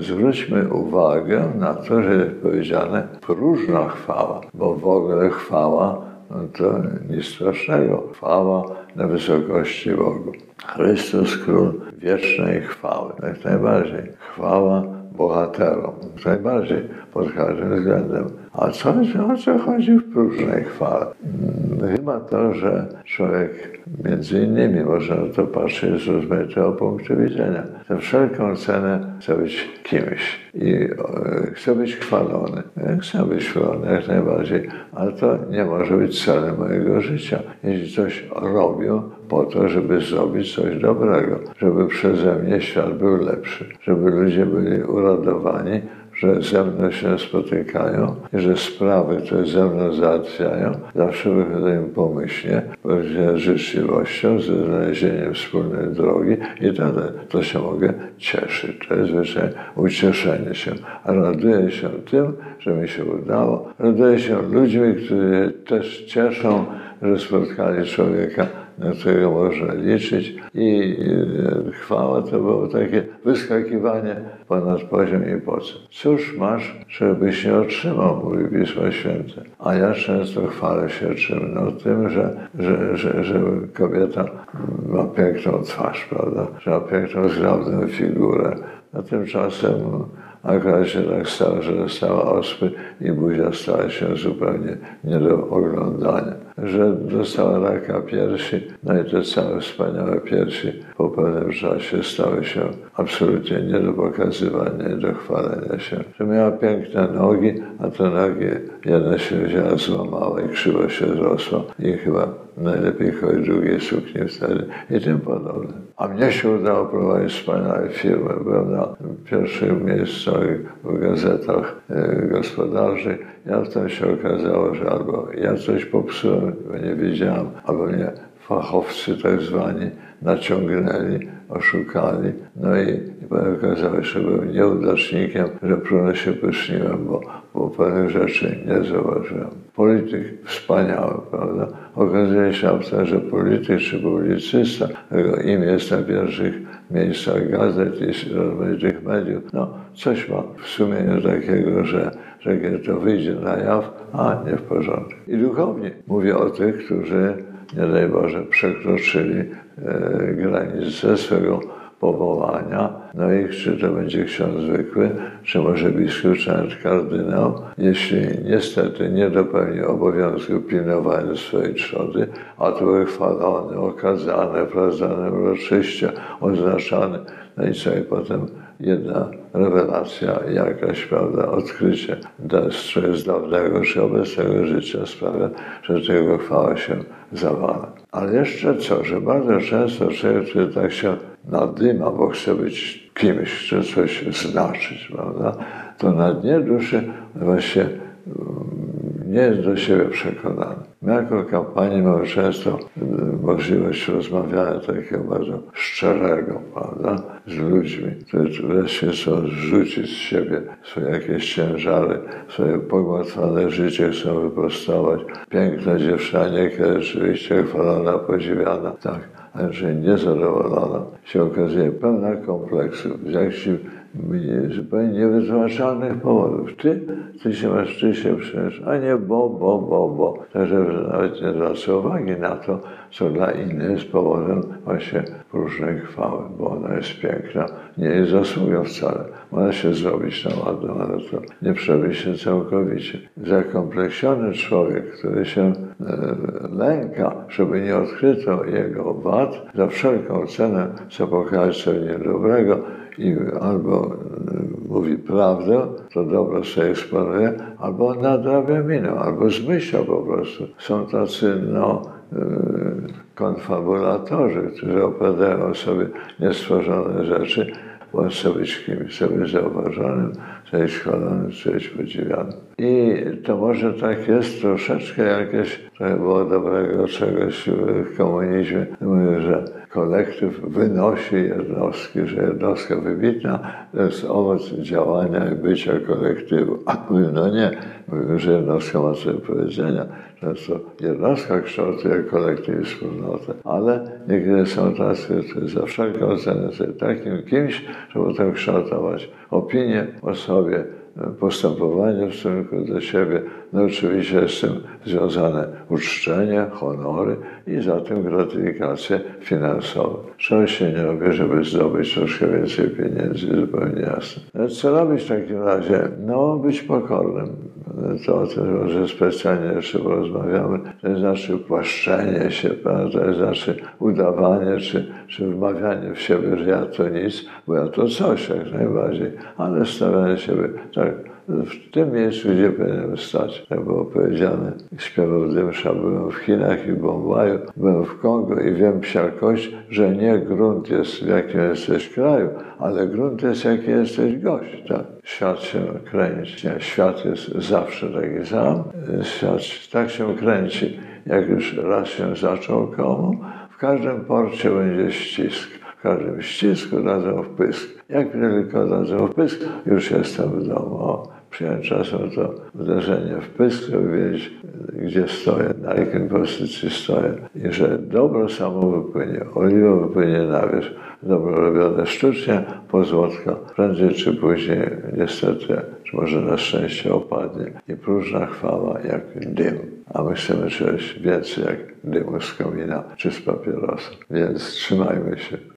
zwróćmy uwagę na to, że jest powiedziane próżna chwała, bo w ogóle chwała no to nic strasznego. Chwała na wysokości Bogu. Chrystus Król wiecznej chwały. Jak najbardziej. Chwała bohaterom. Jak najbardziej pod każdym względem. A co, o co chodzi w próżnej chwale? Hmm, chyba to, że człowiek między innymi można na to patrzeć z rozmaitego punktu widzenia. Za wszelką cenę chce być kimś i chce być chwalony. Chcę być chwalony jak najbardziej, ale to nie może być celem mojego życia. Jeśli coś robię po to, żeby zrobić coś dobrego, żeby przeze mnie świat był lepszy, żeby ludzie byli uradowani, że ze mną się spotykają i że sprawy, które ze mną załatwiają, zawsze wychodzą pomyślnie, z życzliwością, ze znalezieniem wspólnej drogi i wtedy to się mogę cieszyć. To jest zwyczaj ucieszenie się. A raduję się tym, że mi się udało. Raduję się ludźmi, którzy też cieszą, że spotkali człowieka, na którego można liczyć i chwała to było takie wyskakiwanie ponad poziom i po co. Cóż masz, żebyś nie otrzymał, mówi Pismo Święte. A ja często chwalę się czym? No tym, że, że, że, że kobieta ma piękną twarz, prawda? Że ma piękną, zgrabną figurę. A tymczasem Akurat się tak stało, że dostała ospy i buzia stała się zupełnie nie do oglądania. Że dostała raka piersi, no i te całe wspaniałe piersi pewnym czasie stały się absolutnie nie do pokazywania, nie do chwalenia się. Że miała piękne nogi, a te nogi jedna się wzięła, złamała i krzywo się zrosła i chyba najlepiej chodzić długie suknie wtedy i tym podobne. A mnie się udało prowadzić wspaniałe firmy. Byłem na pierwszym miejscu w gazetach e, gospodarczych. Ja wtedy się okazało, że albo ja coś popsułem, bo nie wiedziałem, albo mnie fachowcy tak zwani naciągnęli, oszukali. No i, i okazało się, że byłem nieudacznikiem, że prunę się pyszniłem, bo, bo pewnych rzeczy nie zauważyłem. Polityk wspaniały, prawda? Okazuje się że polityk czy publicysta, jego imię jest na pierwszych miejscach gazet i rozmaitych mediów, no coś ma w sumieniu takiego, że, że to wyjdzie na jaw, a nie w porządku. I duchownie mówię o tych, którzy nie daj Boże, przekroczyli e, granice swego powołania. No i czy to będzie ksiądz zwykły, czy może biskup, czy nawet kardynał, jeśli niestety nie dopełni obowiązku pilnowania swojej trzody, a to były chwalone, okazane, prawdane uroczyście, oznaczane, no i co i potem jedna rewelacja, jakaś, prawda, odkrycie z dawnego czy obecnego życia sprawia, że tego chwała się zawala. Ale jeszcze co, że bardzo często człowiek, który tak się nadyma, bo chce być kimś, chce coś znaczyć, prawda, to na dnie duszy właśnie nie jest do siebie przekonany. Jako kapłani mamy często możliwość rozmawiania takiego bardzo szczerego, prawda, z ludźmi, którzy wreszcie chcą zrzucić z siebie swoje jakieś ciężary, swoje pogmatwane życie chcą wyprostować. Piękna dziewczyna, kiedy rzeczywiście chwalona, podziwiana, tak, ale że niezadowolona się okazuje pełna kompleksów, jak się zupełnie niewytłumaczalnych powodów. Ty, ty się masz, ty się przecież, a nie bo, bo, bo, bo. Także nawet nie zwraca uwagi na to, co dla innych jest powodem właśnie różnej chwały, bo ona jest piękna, nie jest zasługą wcale. Można się zrobić na ładną, ale to nie się całkowicie. Zakompleksiony człowiek, który się e, lęka, żeby nie odkryto jego wad, za wszelką cenę chce pokazać coś niedobrego, albo e, mówi prawdę, to dobro sobie eksponuje, albo nadrabia minę, albo zmyśla po prostu. Są tacy, no, e, konfabulatorzy, którzy opowiadają sobie niestworzone rzeczy, bo chce być kimś, chce zauważonym, chce być chwalonym, podziwianym. I to może tak jest troszeczkę jakieś, to było dobrego czegoś w komunizmie. Mówię, że kolektyw wynosi jednostki, że jednostka wybitna to jest owoc działania i bycia kolektywu. A mówię, no nie, mówię, że jednostka ma do powiedzenia. Często jednostka kształtuje kolektyw i wspólnotę, ale niektóre są tacy, którzy za wszelką cenę są takim kimś, żeby to kształtować opinię o sobie, postępowanie w stosunku do siebie. No oczywiście z tym związane uczczenie, honory i za tym gratyfikacje finansowe. Czego się nie robi, żeby zdobyć troszkę więcej pieniędzy, zupełnie jasne. No, co robić w takim razie? No, być pokornym. To o tym może specjalnie jeszcze porozmawiamy. To znaczy płaszczenie się, to znaczy udawanie, czy, czy wmawianie w siebie, że ja to nic, bo ja to coś jak najbardziej, ale stawianie siebie tak w tym miejscu, gdzie powinienem stać. Jak było powiedziane, śpiewał Dymsza, byłem w Chinach i Bombaju, byłem w Kongo i wiem psiarkość, że nie grunt jest w jakim jesteś kraju, ale grunt jest jaki jesteś gość. Tak? Świat się kręci. Świat jest zawsze taki sam. Świat tak się kręci, jak już raz się zaczął komu, w każdym porcie będzie ścisk. W każdym ścisku dadzą wpysk. Jak tylko dadzą wpysk, już jestem w domu. O. Przyjąłem czasem to uderzenie w pysk, żeby wiedzieć, gdzie stoję, na jakiej pozycji stoję. I że dobro samo wypłynie, oliwa wypłynie na wierzch. Dobro robione sztucznie, pozłotka, prędzej czy później niestety, czy może na szczęście opadnie. I próżna chwała jak dym. A my chcemy czegoś więcej jak dymu z komina czy z papierosa. Więc trzymajmy się.